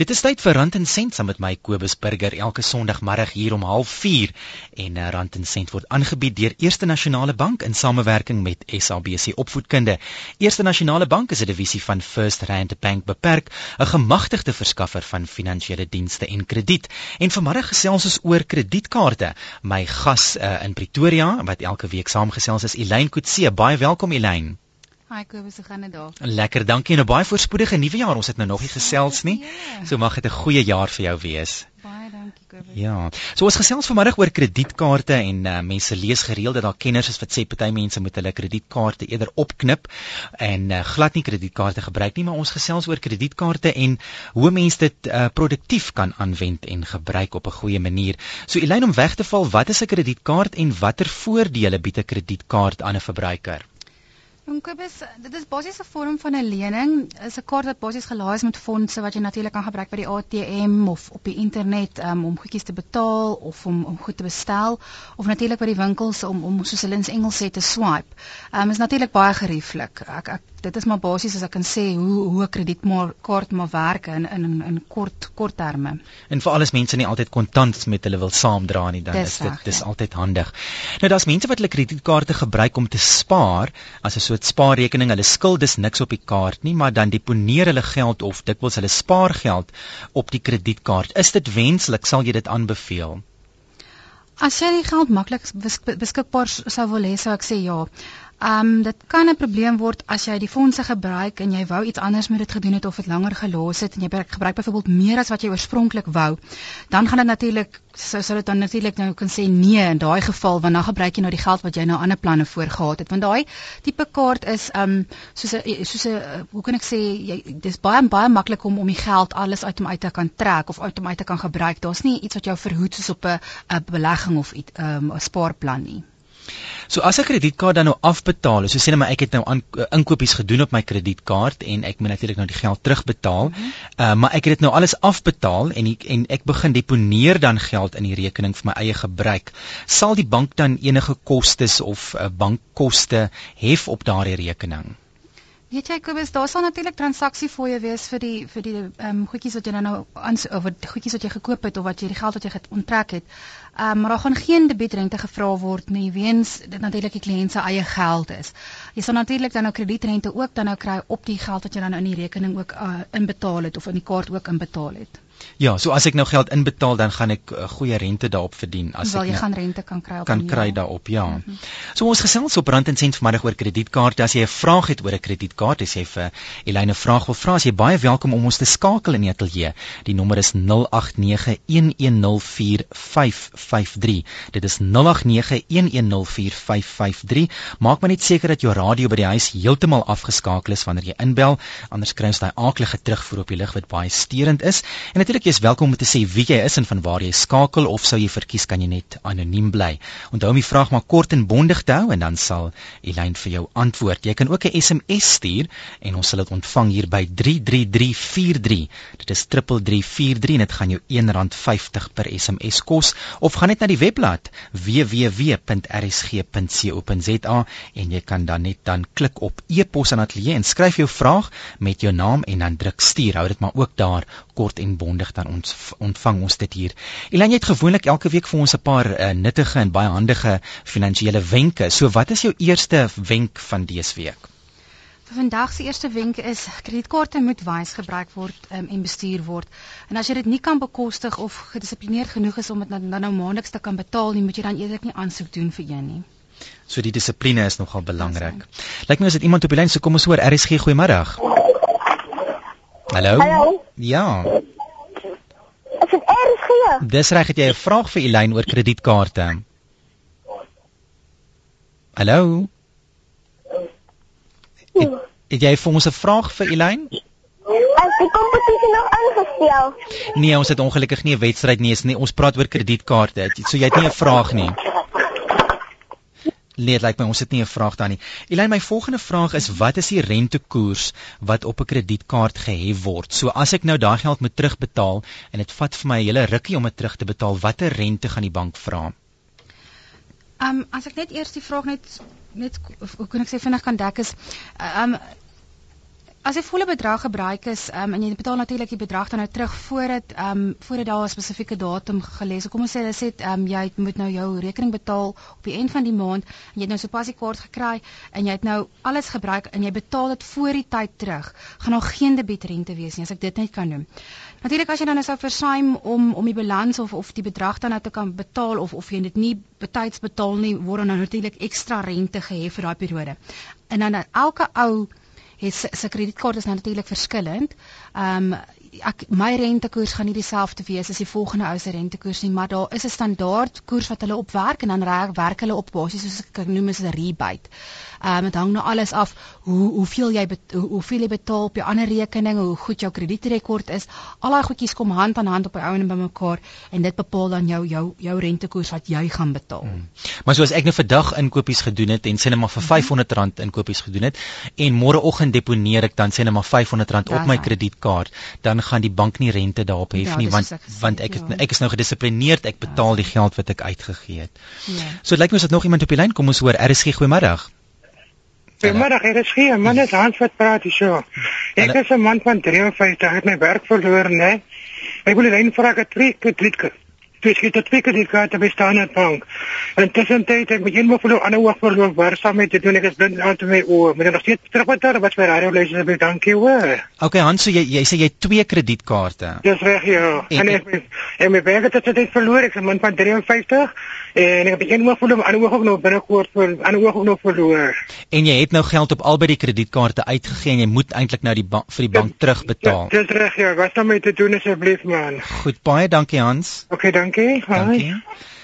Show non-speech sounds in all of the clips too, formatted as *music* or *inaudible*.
Dit is tyd vir Rand en Sent saam met my Kobus Burger elke Sondagmiddag hier om 04:30 en uh, Rand en Sent word aangebied deur Eerste Nasionale Bank in samewerking met SABC Opvoedkunde. Eerste Nasionale Bank is 'n divisie van First Rand Bank beperk, 'n gemagtigde verskaffer van finansiële dienste en krediet. En vanmiddag gesels ons oor kredietkaarte. My gas uh, in Pretoria wat elke week saamgesels is Elyn Kutse. Baie welkom Elyn. Hi Kobus, hoe gaan dit daar? Lekker, dankie en 'n baie voorspoedige nuwe jaar. Ons het nou nog nie gesels nie. So mag dit 'n goeie jaar vir jou wees. Baie dankie Kobus. Ja. So ons gesels vanmiddag oor kredietkaarte en uh, mense lees gereeld dat daar kenners is wat sê party mense moet hulle kredietkaarte eerder opknip en uh, glad nie kredietkaarte gebruik nie, maar ons gesels oor kredietkaarte en hoe mense dit uh, produktief kan aanwend en gebruik op 'n goeie manier. So Elyn om weg te val, wat is 'n kredietkaart en watter voordele bied 'n kredietkaart aan 'n verbruiker? Kobus, dit is basies 'n vorm van 'n lening. Is 'n kaart wat basies gelaai is met fondse wat jy natuurlik kan gebruik by die ATM of op die internet um, om goedjies te betaal of om om goed te bestel of natuurlik by die winkels om om soos hulle in Engels sê te swipe. Ehm um, is natuurlik baie gerieflik. Ek ek dit is maar basies as ek kan sê hoe hoe 'n kredietkaart maar werk in in in kort kort terme. En vir alles mense nie altyd kontant met hulle wil saamdra nie, dan dis is dit dis ja. altyd handig. Nou daar's mense wat hulle kredietkaarte gebruik om te spaar as 'n soort spaarrekening. Hulle skuld is niks op die kaart nie, maar dan deponeer hulle geld of dikwels hulle spaargeld op die kredietkaart. Is dit wenslik? Sal jy dit aanbeveel? As jy die geld maklik beskikbaar sou wil hê, sou ek sê ja. Ehm um, dit kan 'n probleem word as jy die fondse gebruik en jy wou iets anders met dit gedoen het of dit langer gelos het en jy gebruik byvoorbeeld meer as wat jy oorspronklik wou. Dan gaan dit natuurlik sou sou dit dan natuurlik nou kan sê nee in daai geval want dan gebruik jy nou die geld wat jy nou ander planne voorgehad het. Want daai tipe kaart is ehm um, soos 'n soos 'n hoe kan ek sê jy dis baie baie maklik om om die geld alles uit hom uit te kan trek of uit hom uit te kan gebruik. Daar's nie iets wat jou verhoed soos op 'n 'n belegging of iets ehm um, 'n spaarplan nie. So as 'n kredietkaart dan nou afbetaal is, so sê net maar ek het nou aan uh, inkopies gedoen op my kredietkaart en ek moet natuurlik nou die geld terugbetaal. Mm -hmm. uh, maar ek het dit nou alles afbetaal en ek, en ek begin deponeer dan geld in die rekening vir my eie gebruik. Sal die bank dan enige kostes of uh, bankkoste hef op daardie rekening? Weet jy Kobus, daar sal natuurlik transaksie fooie wees vir die vir die ehm um, goedjies wat jy nou nou aan of goedjies wat jy gekoop het of wat jy die geld wat jy onttrek het. Um, maar daar gaan geen debietrente gevra word nie weens dit natuurlik die kliënt se eie geld is. Jy sal natuurlik dan nou kredietrente ook dan nou kry op die geld wat jy dan nou in die rekening ook uh, inbetaal het of in die kaart ook inbetaal het. Ja, so as ek nou geld inbetaal dan gaan ek 'n uh, goeie rente daarop verdien as Wel, ek jy nou gaan rente kan kry op kan kry daarop, ja. Mm -hmm. So ons gesels op Rand en Sent vanmiddag oor kredietkaarte. As jy 'n vraag het oor 'n kredietkaart, as jy vir Elina 'n vraag wil vra, as jy baie welkom om ons te skakel in die ateljee. Die nommer is 0891104553. Dit is 0891104553. Maak maar net seker dat jou radio by die huis heeltemal afgeskakel is wanneer jy inbel, anders kry ons daai aaklige terugvoer op die lig wat baie steurend is. En natuurlik is welkom om te sê wie jy is en van waar jy skakel of sou jy verkies kan jy net anoniem bly. Onthou om die vraag maar kort en bondig te hou en dan sal Elyn vir jou antwoord. Jy kan ook 'n SMS stuur en ons sal dit ontvang hier by 33343. Dit is 3343 en dit gaan jou R1.50 per SMS kos of gaan net na die webblad www.rsg.co.za en jy kan dan net dan klik op e-pos aan ateljee en skryf jou vraag met jou naam en dan druk stuur. Hou dit maar ook daar kort en bondig dan ons ontvang ons dit hier. Elan jy het gewoonlik elke week vir ons 'n paar uh, nuttige en baie handige finansiële wenke. So wat is jou eerste wenk van dese week? Vir vandag se eerste wenk is kredietkaarte moet wys gebruik word um, en bestuur word. En as jy dit nie kan bekostig of gedissiplineerd genoeg is om dit dan nou maandeliks te kan betaal nie, moet jy dan eerder nie aansoek doen vir een nie. So die dissipline is nogal belangrik. Lyk my as dit iemand op die lyn so kom ons hoor RSG goeiemôre. Hallo. Hallo. Ja. Is RSG? Dis reg, het jy 'n vraag vir Elyn oor kredietkaarte? Hallo. Het, het jy vir ons 'n vraag vir Elyn? Is die kompetisie nog ingestel? Nee, ons het ongelukkig nie 'n wedstryd nie, nie. Ons praat oor kredietkaarte. So jy het nie 'n vraag nie. Nee, dit lyk my ons het nie 'n vraag daar nie. Elyn, my volgende vraag is wat is die rentekoers wat op 'n kredietkaart gehef word? So as ek nou daai geld moet terugbetaal en dit vat vir my 'n hele rukkie om dit terug te betaal, watter rente gaan die bank vra? Ehm um, as ek net eers die vraag net net hoe kan ek sê vinnig kan dek is ehm um, As jy volle bedrag gebruik is um, en jy betaal natuurlik die bedrag dan nou terug voordat ehm um, voordat daar 'n spesifieke datum gelees. Kom ons sê hulle sê ehm um, jy moet nou jou rekening betaal op die einde van die maand en jy het nou sopas die kaart gekry en jy het nou alles gebruik en jy betaal dit voor die tyd terug. Gaan daar geen debietrente wees nie as ek dit net kan noem. Natuurlik as jy dan nou sou versuim om om die balans of of die bedrag dan nou te kan betaal of of jy dit nie betyds betaal nie, word dan nou natuurlik ekstra rente gehef vir daai periode. En dan elke ou het sy kredietkaart is nou natuurlik verskillend. Ehm um, ek my rentekoers gaan nie dieselfde wees as die volgende ou se rentekoers nie, maar daar is 'n standaard koers wat hulle opwerk en dan werk hulle op basies soos ek noem is 'n rebate. Ehm um, dit hang nou alles af hoe hoeveel jy hoe, hoeveel jy betaal op jou ander rekeninge, hoe goed jou kredietrekord is. Al daai goedjies kom hand aan hand op die ou en bymekaar en dit bepaal dan jou jou jou rentekoers wat jy gaan betaal. Hmm. Maar soos ek nou vandag inkopies gedoen het en sê net maar vir R500 hmm. inkopies gedoen het en môreoggend deponeer ek dan sê net maar R500 op my kredietkaart, dan gaan die bank nie rente daarop hef ja, nie want want ek is ja. ek is nou gedissiplineerd, ek betaal ja. die geld wat ek uitgegee het. Ja. So dit lyk my as dit nog iemand op die lyn kom ons hoor RSG goeiemôre. Is hier. Man is Hans wat praat hier so. Ek is 'n man van 53, ek het my werk verloor, né? Ek wil net vra ek het twee kredietkaarte. Twee kredietkaarte by Standard Bank. En tussentyd het ek begin met 'n ander oog verloor, waar saam met dit doen ek is blind aan te my oë. Maar nog steeds terugbetaal wat my radio lees asb dankie hoor. Okay, Hans, so jy jy sê jy het twee kredietkaarte. Dis reg ja. En, en ek en my werk het dit verloor, ek is 'n man van 53 en ek het begin met 'n ander oog ook nog binnekort vir ander oog ook nog verloor. En jy het nou geld op albei die kredietkaarte uitgegee en jy moet eintlik nou die vir die bank terugbetaal. Dis reg ja, wat dan met te doen asseblief man. Goed, baie dankie Hans. Okay, dankie. Dankie.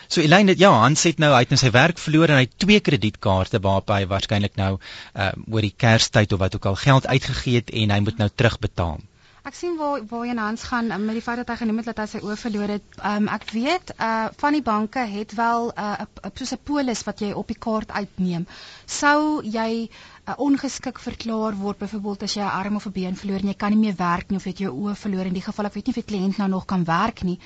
So Elaine, ja, Hans het nou uit in sy werk verloor en hy het twee kredietkaarte waarop hy waarskynlik nou uh oor die Kerstyd of wat ook al geld uitgegee het en hy moet nou terugbetaal. Ek sien waar waar jy Hans gaan um, met die feit dat hy genoem het dat hy sy oë verloor het. Um ek weet uh van die banke het wel 'n uh, soos 'n polis wat jy op die kaart uitneem. Sou jy uh, ongeskik verklaar word byvoorbeeld as jy 'n arm of 'n been verloor en jy kan nie meer werk nie of jy het jou oë verloor in die geval ek weet nie of die kliënt nou nog kan werk nie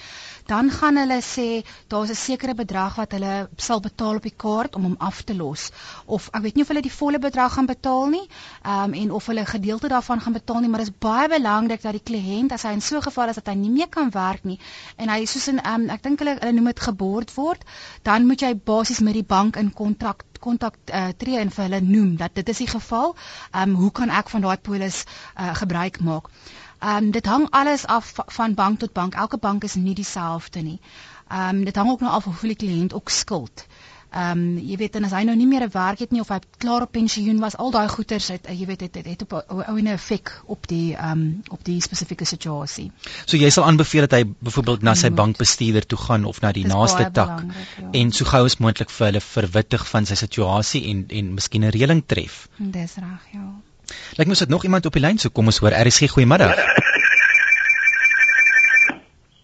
dan gaan hulle sê daar's 'n sekere bedrag wat hulle sal betaal op die kaart om hom af te los of ek weet nie of hulle die volle bedrag gaan betaal nie um, en of hulle 'n gedeelte daarvan gaan betaal nie maar dit is baie belangrik dat die kliënt as hy in so 'n geval is dat hy nie meer kan werk nie en hy soos in um, ek dink hulle hulle noem dit gebord word dan moet jy basies met die bank in kontrak kontak uh, tree en vir hulle noem dat dit is die geval. Ehm um, hoe kan ek van daai polis uh, gebruik maak? Ehm um, dit hang alles af van bank tot bank. Elke bank is nie dieselfde nie. Ehm um, dit hang ook nou af of hoe die kliënt ook skuld. Ehm um, jy weet en as hy nou nie meer 'n werk het nie of hy klaar op pensioen was, al daai goeders het jy weet het het, het op ou 'n effek op die ehm um, op die spesifieke situasie. So jy sal aanbeveel dat hy byvoorbeeld na sy bankbestuurder toe gaan of na die naaste tak ja. en so gou as moontlik vir hulle verwittig van sy situasie en en miskien 'n reëling tref. Dis reg, ja. Lyk my as dit nog iemand op die lyn sou kom ons hoor RSG goeiemiddag.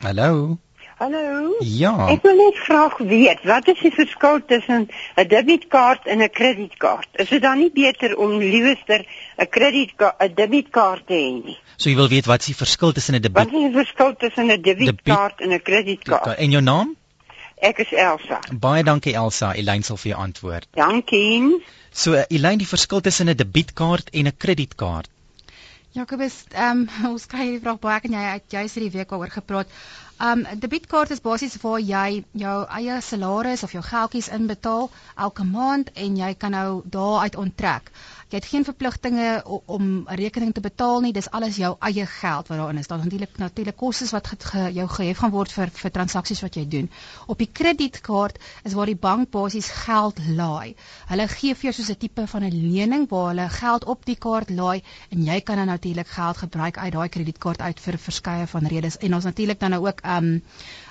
Hallo. Hallo. Ja. Ek wil net graag weet, wat is die verskil tussen 'n debitkaart en 'n kredietkaart? Is dit dan nie beter om liewer 'n kredietkaart 'n debitkaart te hê nie? So jy wil weet wat is die verskil tussen 'n debit Wat is die verskil tussen 'n debitkaart en 'n kredietkaart? En jou naam? Ek is Elsa. Baie dankie Elsa. Elyn sal vir jou antwoord. Dankie. So Elyn, die verskil tussen 'n debitkaart en 'n kredietkaart? Jakobus, ehm um, *laughs* ons kry hierdie vraag baie en jy het juist hierdie week daaroor gepraat. Um debitkaart is basies waar jy jou eie salaris of jou geldjies inbetaal elke maand en jy kan nou daaruit onttrek. Jy het geen verpligtinge om 'n rekening te betaal nie. Dis alles jou eie geld wat daarin is. Daar's natuurlik natuurlik kostes wat ge, jou gehef gaan word vir vir transaksies wat jy doen. Op die kredietkaart is waar die bank basies geld laai. Hulle gee vir jou soos 'n tipe van 'n lening waar hulle geld op die kaart laai en jy kan dan natuurlik geld gebruik uit daai kredietkaart uit vir verskeie van redes. En ons natuurlik dan nou ook um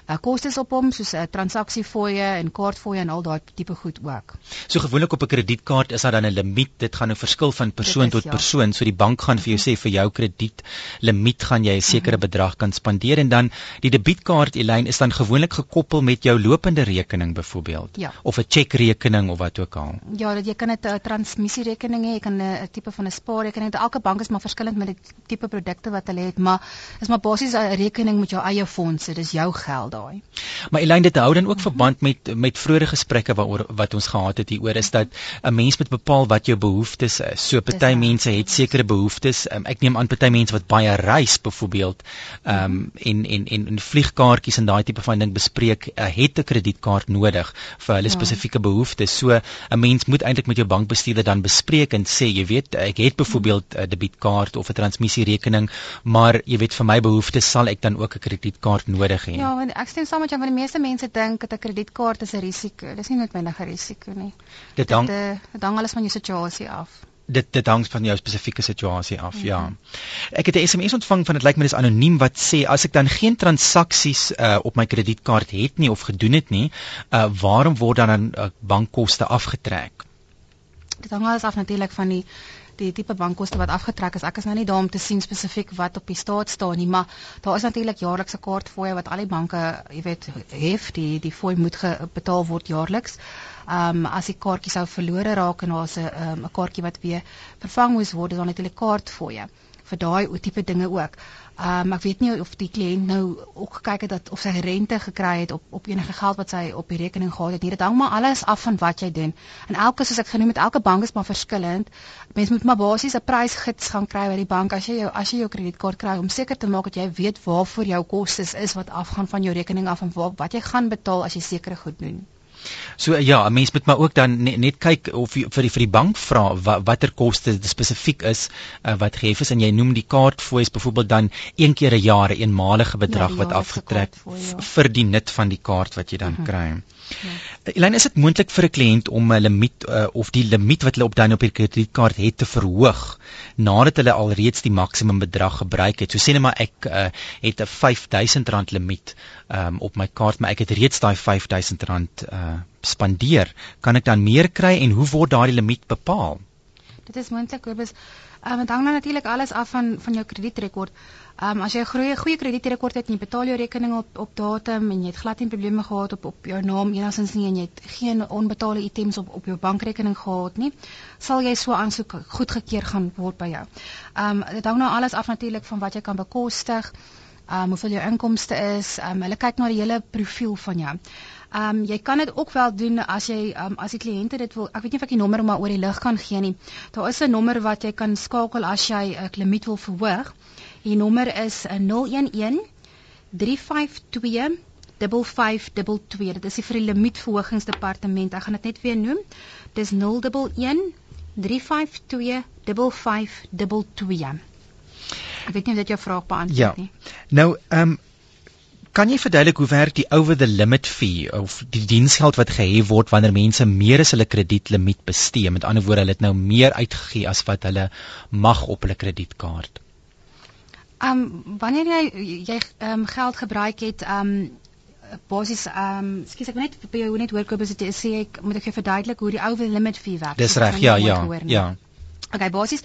uh, kostes op hom soos 'n uh, transaksiefooie en kaartfooie en al daai tipe goed ook. So gewoonlik op 'n kredietkaart is daar dan 'n limiet. Dit gaan nou verskil van persoon is, tot ja. persoon. So die bank gaan vir jou sê vir jou krediet limiet gaan jy 'n sekere mm -hmm. bedrag kan spandeer en dan die debietkaart Elyn is dan gewoonlik gekoppel met jou lopende rekening byvoorbeeld ja. of 'n chequerekening of wat ook al. Ja, dat jy kan 'n transmissierekening hê, jy kan 'n tipe van 'n spaarrekening. Elke bank is maar verskillend met die tipe produkte wat hulle het, maar is maar basies 'n rekening met jou eie fondse. Dis jou geld daai. Maar Elaine dit hou dan ook verband met met vroeë gesprekke waaroor wat ons gehad het hieroor is dat 'n mens moet bepaal wat jou behoeftes is. So party mense het sekere behoeftes. Um, ek neem aan party mense wat baie reis byvoorbeeld ehm um, en en en en vliegkaartjies en daai tipe van ding bespreek, uh, het 'n kredietkaart nodig vir hulle ja. spesifieke behoeftes. So 'n mens moet eintlik met jou bankbestuurder dan bespreek en sê, jy weet, ek het byvoorbeeld 'n debietkaart of 'n transmissierekening, maar jy weet vir my behoeftes sal ek dan ook 'n kredietkaart nodig hê. Ja, want ek stem saam met jou want die meeste mense dink dat 'n kredietkaart is 'n risiko. Dis nie noodwendig 'n risiko nie. Dit hang eh, dit hang alles van jou situasie af. Dit dit hang van jou spesifieke situasie af, ja. ja. Ek het 'n SMS ontvang van dit lyk my dis anoniem wat sê as ek dan geen transaksies uh, op my kredietkaart het nie of gedoen het nie, uh, waarom word dan 'n uh, bankkoste afgetrek? Dit hang alles af natuurlik van die die tipe bankkoste wat afgetrek is. Ek is nou nie daar om te sien spesifiek wat op die staat staan nie, maar daar is natuurlik jaarlikse kaartfooie wat al die banke, jy weet, hef, die die fooi moet betaal word jaarliks. Ehm um, as die kaartjie sou verlore raak en daar's 'n um, 'n kaartjie wat weer vervang moes word, is daar natuurlik kaartfooie vir daai tipe dinge ook. Ehm um, ek weet nie of die kliënt nou ook gekyk het dat of sy rente gekry het op op enige geld wat sy op die rekening gehad het. Dit hang maar alles af van wat jy doen. En elke soos ek genoem het, elke bank is maar verskillend. Mens moet maar basies 'n prysgids gaan kry by die bank as jy jou as jy jou kredietkaart kry om seker te maak dat jy weet waarvoor jou kostes is wat afgaan van jou rekening af en wat jy gaan betaal as jy sekere goed doen. So ja, 'n mens moet maar ook dan net, net kyk of jy, vir die vir die bank vra wat watter koste spesifiek is uh, wat gehef is en jy noem die kaartfooies byvoorbeeld dan een keer 'n jaar 'n eenmalige bedrag ja, wat afgetrek ja. vir die nut van die kaart wat jy dan mhm. -huh. kry. Ja. Elaine, is dit moontlik vir 'n kliënt om 'n limiet uh, of die limiet wat hulle op dan op die kredietkaart het te verhoog nadat hulle alreeds die maksimum bedrag gebruik het? So sê net maar ek uh, het 'n R5000 limiet um, op my kaart, maar ek het reeds daai R5000 uh, spandeer. Kan ek dan meer kry en hoe word daardie limiet bepaal? Dit is moontlik, Kobus. Um, dit hang nou natuurlik alles af van van jou kredietrekord. Ehm um, as jy 'n goeie goeie kredietrekord het en jy betaal jou rekeninge op op datum en jy het glad nie probleme gehad op op jou naam enigstens nie en jy het geen onbetaalde items op op jou bankrekening gehad nie, sal jy so aansoek goedgekeur gaan word by jou. Ehm um, dit hang nou alles af natuurlik van wat jy kan bekostig, ehm um, hoeveel jou inkomste is. Ehm um, hulle kyk na die hele profiel van jou. Ehm um, jy kan dit ook wel doen as jy um, as die kliënte dit wil. Ek weet nie of ek die nommer maar oor die lig kan gee nie. Daar is 'n nommer wat jy kan skakel as jy 'n limiet wil verhoog. Die nommer is 011 352 5522. Dit is die vir die limietverhogingsdepartement. Ek gaan dit net weer noem. Dis 011 352 5522. Ek weet nie of dit jou vraag beantwoord ja. nie. Nou, ehm um, kan jy verduidelik hoe werk die over the limit fee of die diensgeld wat gehef word wanneer mense meer as hulle kredietlimiet bestee? Met ander woorde, hulle het nou meer uitgegee as wat hulle mag op hulle kredietkaart. Um, wanneer jy jy um, geld gebruik het um, basies ehm um, skus ek net by jou net hoor koop as dit sê ek moet ek jou verduidelik hoe die over limit fee werk. Dis reg, ja, ja. Ja. Okay, basies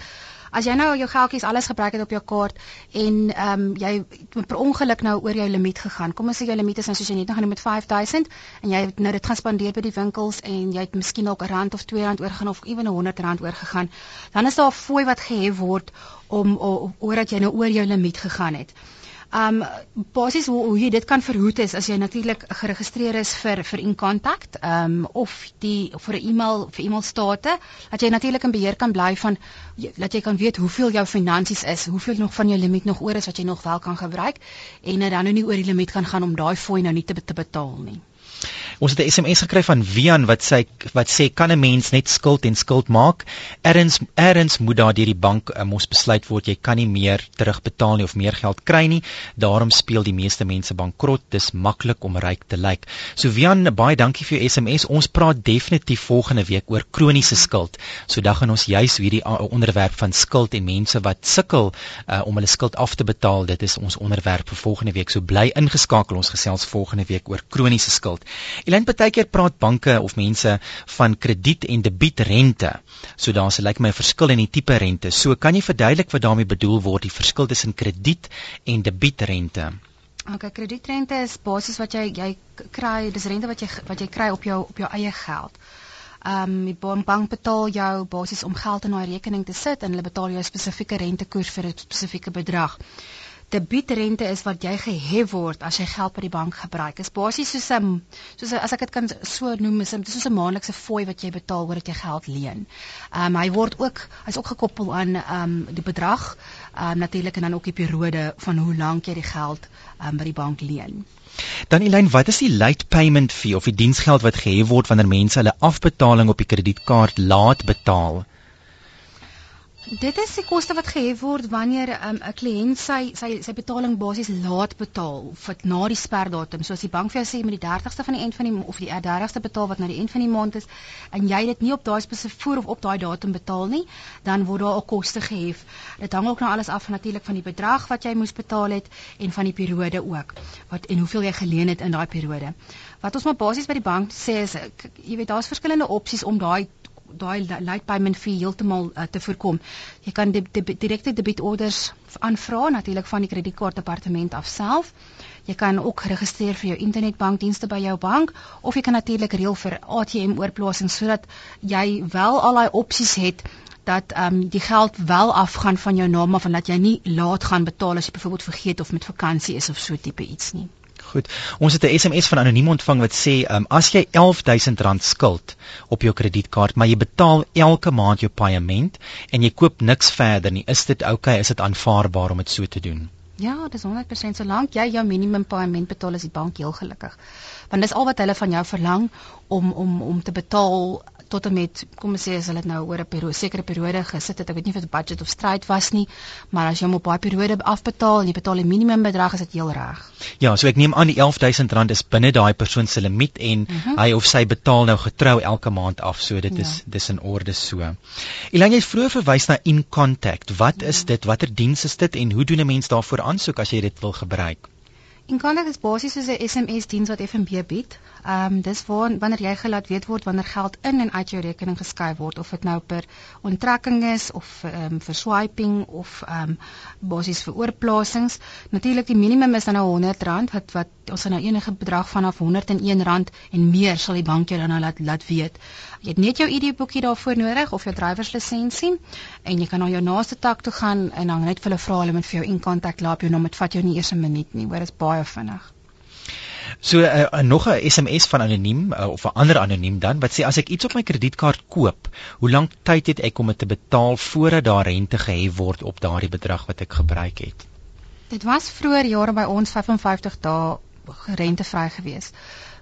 As jy nou jou geldjies alles gebruik het op jou kaart en ehm um, jy per ongeluk nou oor jou limiet gegaan. Kom ons sê jou limiet is nou soos jy net nou gaan met 5000 en jy het nou dit gaan spandeer by die winkels en jy het miskien ook 'n rand of 2 rand oorgegaan of ewen 'n 100 rand oorgegaan. Dan is daar 'n fooi wat gehef word om omdat jy nou oor jou limiet gegaan het. Um basies hoe, hoe jy dit kan verhoed is as jy natuurlik geregistreer is vir vir in kontak um of die vir 'n e-mail vir e-mail state dat jy natuurlik in beheer kan bly van dat jy kan weet hoeveel jou finansies is, hoeveel nog van jou limiet nog oor is wat jy nog wel kan gebruik en dan nou nie oor die limiet gaan gaan om daai fooi nou nie te, te betaal nie. Ons het 'n SMS gekry van Wian wat sê wat sê kan 'n mens net skuld en skuld maak? Erns erns moet daar deur die bank um, ons besluit word jy kan nie meer terugbetaal nie of meer geld kry nie. Daarom speel die meeste mense bankrot. Dis maklik om ryk te lyk. So Wian, baie dankie vir jou SMS. Ons praat definitief volgende week oor kroniese skuld. So dan gaan ons juis hierdie onderwerp van skuld en mense wat sukkel uh, om hulle skuld af te betaal. Dit is ons onderwerp vir volgende week. So bly ingeskakel. Ons gesels volgende week oor kroniese skuld. Elyn baie keer praat banke of mense van krediet en debietrente. So daar's lyk like my 'n verskil in die tipe rente. So kan jy verduidelik wat daarmee bedoel word die verskil tussen krediet en debietrente? OK, kredietrente is basies wat jy jy kry, dis rente wat jy wat jy kry op jou op jou eie geld. Ehm um, die bank betaal jou basies om geld in 'n rekening te sit en hulle betaal jou 'n spesifieke rentekoers vir 'n spesifieke bedrag. Debietrente is wat jy gehef word as jy geld by die bank gebruik. Dit is basies soos 'n soos a, as ek dit kan so noem, is dit soos 'n maandelikse fooi wat jy betaal oor dat jy geld leen. Ehm um, hy word ook hy's ook gekoppel aan ehm um, die bedrag, ehm um, natuurlik en dan ook die periode van hoe lank jy die geld ehm um, by die bank leen. Dan Elyn, wat is die late payment fee of die diensgeld wat gehef word wanneer mense hulle afbetaling op die kredietkaart laat betaal? Dit is die koste wat gehef word wanneer 'n um, kliënt sy sy sy betaling basies laat betaal of dit na die sperdatum. So as die bank vir jou sê met die 30ste van die end van die of die 30ste betaal wat na die end van die maand is en jy dit nie op daai spesifieke voor of op daai datum betaal nie, dan word daar 'n koste gehef. Dit hang ook nou alles af natuurlik van die bedrag wat jy moes betaal het en van die periode ook. Wat en hoeveel jy geleen het in daai periode. Wat ons maar basies by die bank sê is jy weet daar's verskillende opsies om daai daai late payment fee heeltemal uh, te voorkom. Jy kan die, die direkte debietorders aanvra natuurlik van die kredietkaartdepartement af self. Jy kan ook registreer vir jou internetbankdienste by jou bank of jy kan natuurlik reël vir ATM oorplasing sodat jy wel al daai opsies het dat ehm um, die geld wel afgaan van jou naam af en dat jy nie laat gaan betaal as jy byvoorbeeld vergeet of met vakansie is of so tipe iets nie. Goed. Ons het 'n SMS van anoniem ontvang wat sê, um, as jy R11000 skuld op jou kredietkaart, maar jy betaal elke maand jou paaiement en jy koop niks verder nie, is dit oukei? Okay? Is dit aanvaarbaar om dit so te doen? Ja, dis 100% solank jy jou minimum paaiement betaal, is die bank heel gelukkig. Want dis al wat hulle van jou verlang om om om te betaal tot en met kom ons sê as hulle dit nou oor 'n periode sekere periode gesit het, ek weet nie of dit budget of stryd was nie, maar as jy hom op daai periode afbetaal en jy betaal die minimum bedrag is dit heel reg. Ja, so ek neem aan die R11000 is binne daai persoon se limiet en mm -hmm. hy of sy betaal nou getrou elke maand af, so dit ja. is dis in orde so. Elanie het vroeër verwys na In Contact. Wat ja. is dit? Watter diens is dit en hoe doen 'n mens daarvoor aansoek as jy dit wil gebruik? In Contact is basies soos 'n SMS diens wat FNB bied. Ehm um, dis waar wanneer jy gelaat weet word wanneer geld in en uit jou rekening geskuif word of dit nou per onttrekking is of ehm um, vir swiping of ehm um, basies vir oorplasings. Natuurlik die minimum is dan nou R100 wat wat ons nou enige bedrag vanaf R101 en meer sal die bank jou dan nou laat laat weet. Jy het net jou ID-boekie daarvoor nodig of jou drywerslisensie en jy kan na jou naaste tak toe gaan en dan net vir hulle vra hulle met vir jou in kontak laat jou nou met vat jou nie eers 'n minuut nie, hoor dit is baie vinnig. So uh, uh, nog 'n SMS van anoniem uh, of 'n ander anoniem dan wat sê as ek iets op my kredietkaart koop, hoe lank tyd het ek om dit te betaal voordat daar rente gehef word op daardie bedrag wat ek gebruik het? Dit was vroeër jare by ons 55 dae rentevry geweest.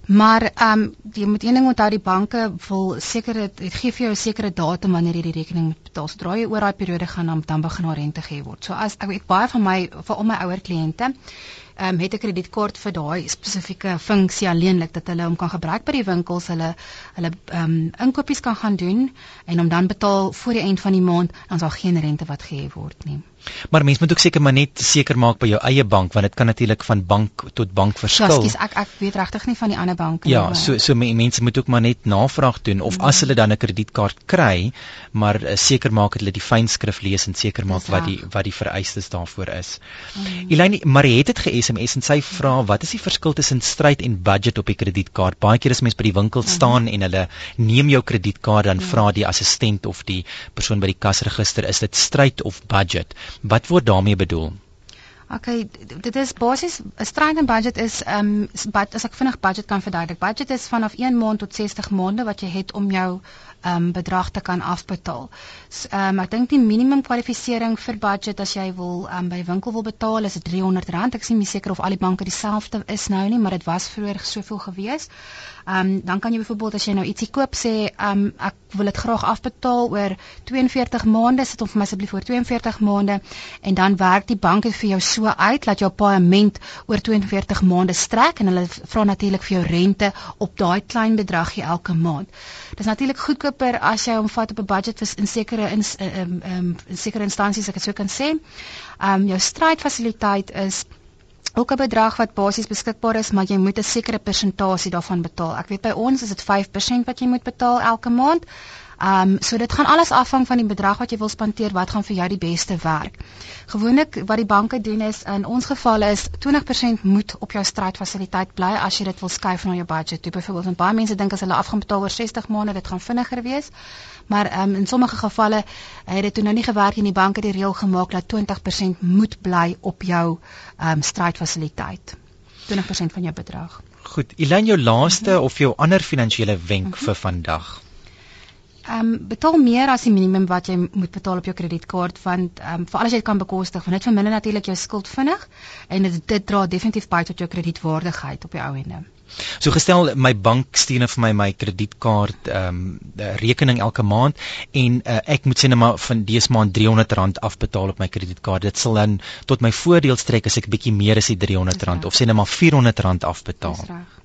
Maar ehm um, jy moet een ding onthou die banke wil sekere dit gee vir jou 'n sekere datum wanneer jy die rekening moet betaal. Sodra jy oor daai periode gaan dan dan begin daar rente gehef word. So as ek weet baie van my vir al my ouer kliënte ehm um, het 'n kredietkaart vir daai spesifieke funksie alleenlik dat hulle hom kan gebruik by die winkels, hulle hulle ehm um, inkopies kan gaan doen en hom dan betaal voor die eind van die maand, dan sal geen rente wat gehef word nie. Maar mens moet ook seker maar net seker maak by jou eie bank want dit kan natuurlik van bank tot bank verskil. Ja, skus, ek ek weet regtig nie van die ander banke nie. Ja, so so mense moet ook maar net navraag doen of mm. as hulle dan 'n kredietkaart kry, maar uh, seker maak dat hulle die fynskrif lees en seker maak wat die wat die vereistes daarvoor is. Mm. Elaine, Marie het ge-SMS en sy vra wat is die verskil tussen stryd en budget op die kredietkaart? Baie keer as mense by die winkel mm. staan en hulle neem jou kredietkaart dan mm. vra die assistent of die persoon by die kasregister is dit stryd of budget? Wat word daarmee bedoel? OK, dit is basies 'n stryd en budget is ehm um, as ek vinnig budget kan verduidelik. Budget is vanaf 1 maand tot 60 maande wat jy het om jou um, bedrag te kan afbetaal. Ehm um, ek dink die minimum kwalifisering vir budget as jy wil ehm um, by winkel wil betaal is R300. Ek is nie seker of al die banke dieselfde is nou nie, maar dit was vroeër soveel gewees. Ehm um, dan kan jy byvoorbeeld as jy nou ietsie koop sê, ehm um, ek wil dit graag afbetaal oor 42 maande, sit hom vir my asseblief oor 42 maande en dan werk die bank dit vir jou so uit dat jou paaiement oor 42 maande strek en hulle vra natuurlik vir jou rente op daai klein bedragie elke maand. Dit is natuurlik goedkoper as jy hom vat op 'n budget vir in sekere in ehm um, in sekere instansies ek het so kan sê. Ehm um, jou strydfasiliteit is ook 'n bedrag wat basies beskikbaar is, maar jy moet 'n sekere persentasie daarvan betaal. Ek weet by ons is dit 5% wat jy moet betaal elke maand. Ehm um, so dit gaan alles afhang van die bedrag wat jy wil spandeer, wat gaan vir jou die beste werk. Gewoonlik wat die banke doen is in ons geval is 20% moet op jou straatfasiliteit bly as jy dit wil skuif na jou budget. Toe byvoorbeeld, baie mense dink as hulle afgaan betaal oor 60 maande, dit gaan vinniger wees. Maar ehm um, in sommige gevalle het dit toe nou nie gewerk nie. Die banke het die reël gemaak dat 20% moet bly op jou ehm um, straatfasiliteit. 20% van jou bedrag. Goed, Elaine jou laaste mm -hmm. of jou ander finansiële wenk mm -hmm. vir vandag. Ehm um, betaal meer as die minimum wat jy moet betaal op jou kredietkaart want ehm um, veral as jy dit kan bekostig, want dit verminder natuurlik jou skuld vinnig en dit dit dra definitief by tot jou kredietwaardigheid op die ou ende. So gestel my bank stuur net vir my my kredietkaart ehm um, rekening elke maand en uh, ek moet sê net maar van dese maand R300 afbetaal op my kredietkaart. Dit sal dan tot my voordeel strek as ek bietjie meer as die R300 of sê net maar R400 afbetaal. Dis reg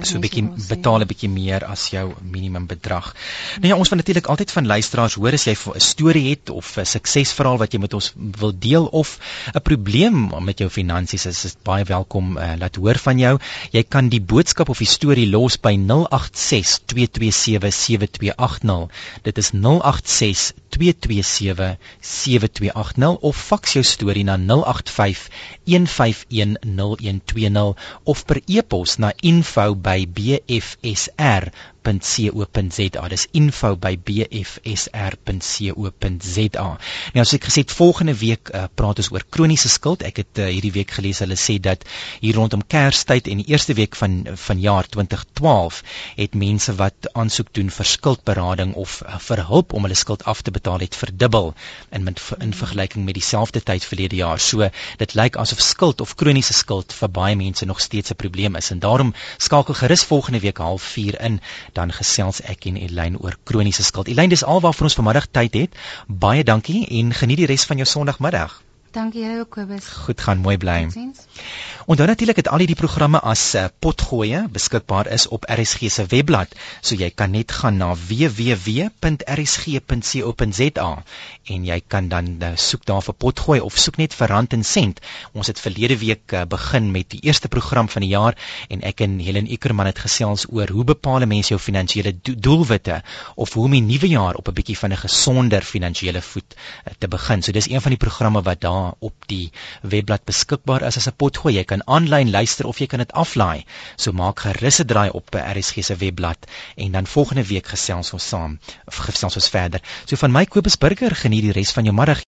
so 'n bietjie betaal 'n bietjie meer as jou minimum bedrag. Nou ja, ons wil natuurlik altyd van luisteraars hoor as jy 'n storie het of 'n suksesverhaal wat jy met ons wil deel of 'n probleem met jou finansies is, is baie welkom uh, laat hoor van jou. Jy kan die boodskap of die storie los by 086 227 7280. Dit is 086 227 7280 of faks jou storie na 085 151 0120 of per e-pos na info by bfsr bfsr.co.za. Dis info by bfsr.co.za. Nou as ek gesê het volgende week uh, praat ons oor kroniese skuld. Ek het uh, hierdie week gelees hulle sê dat hier rondom Kerstyd en die eerste week van van jaar 2012 het mense wat aansoek doen vir skuldberading of uh, vir hulp om hulle skuld af te betaal het verdubbel in met, in vergelyking met dieselfde tyd verlede jaar. So dit lyk asof skuld of kroniese skuld vir baie mense nog steeds 'n probleem is en daarom skakel gerus volgende week half 4 in dan gesels ek en Elyn oor kroniese skuld. Elyn, dis alwaar vir ons vanmiddag tyd het. Baie dankie en geniet die res van jou Sondagmiddag. Dankie jy ook Kobus. Goed gaan, mooi bly. Onthou natuurlik dat al hierdie programme as uh, potgoeie beskikbaar is op RSG se webblad, so jy kan net gaan na www.rsg.co.za en jy kan dan uh, soek daar vir potgooi of soek net vir rand en sent. Ons het verlede week uh, begin met die eerste program van die jaar en ek en Helen Ikerman het gesels oor hoe bepaal mense jou finansiële do doelwitte of hoe om die nuwe jaar op 'n bietjie van 'n gesonder finansiële voet uh, te begin. So dis een van die programme wat daar op die webblad beskikbaar is as 'n potgooi. Jy kan aanlyn luister of jy kan dit aflaai. So maak gerus 'n draai op by RSG se webblad en dan volgende week gesels ons saam of gesels ons verder. So van my Kobus Burger geniet die res van jou middag.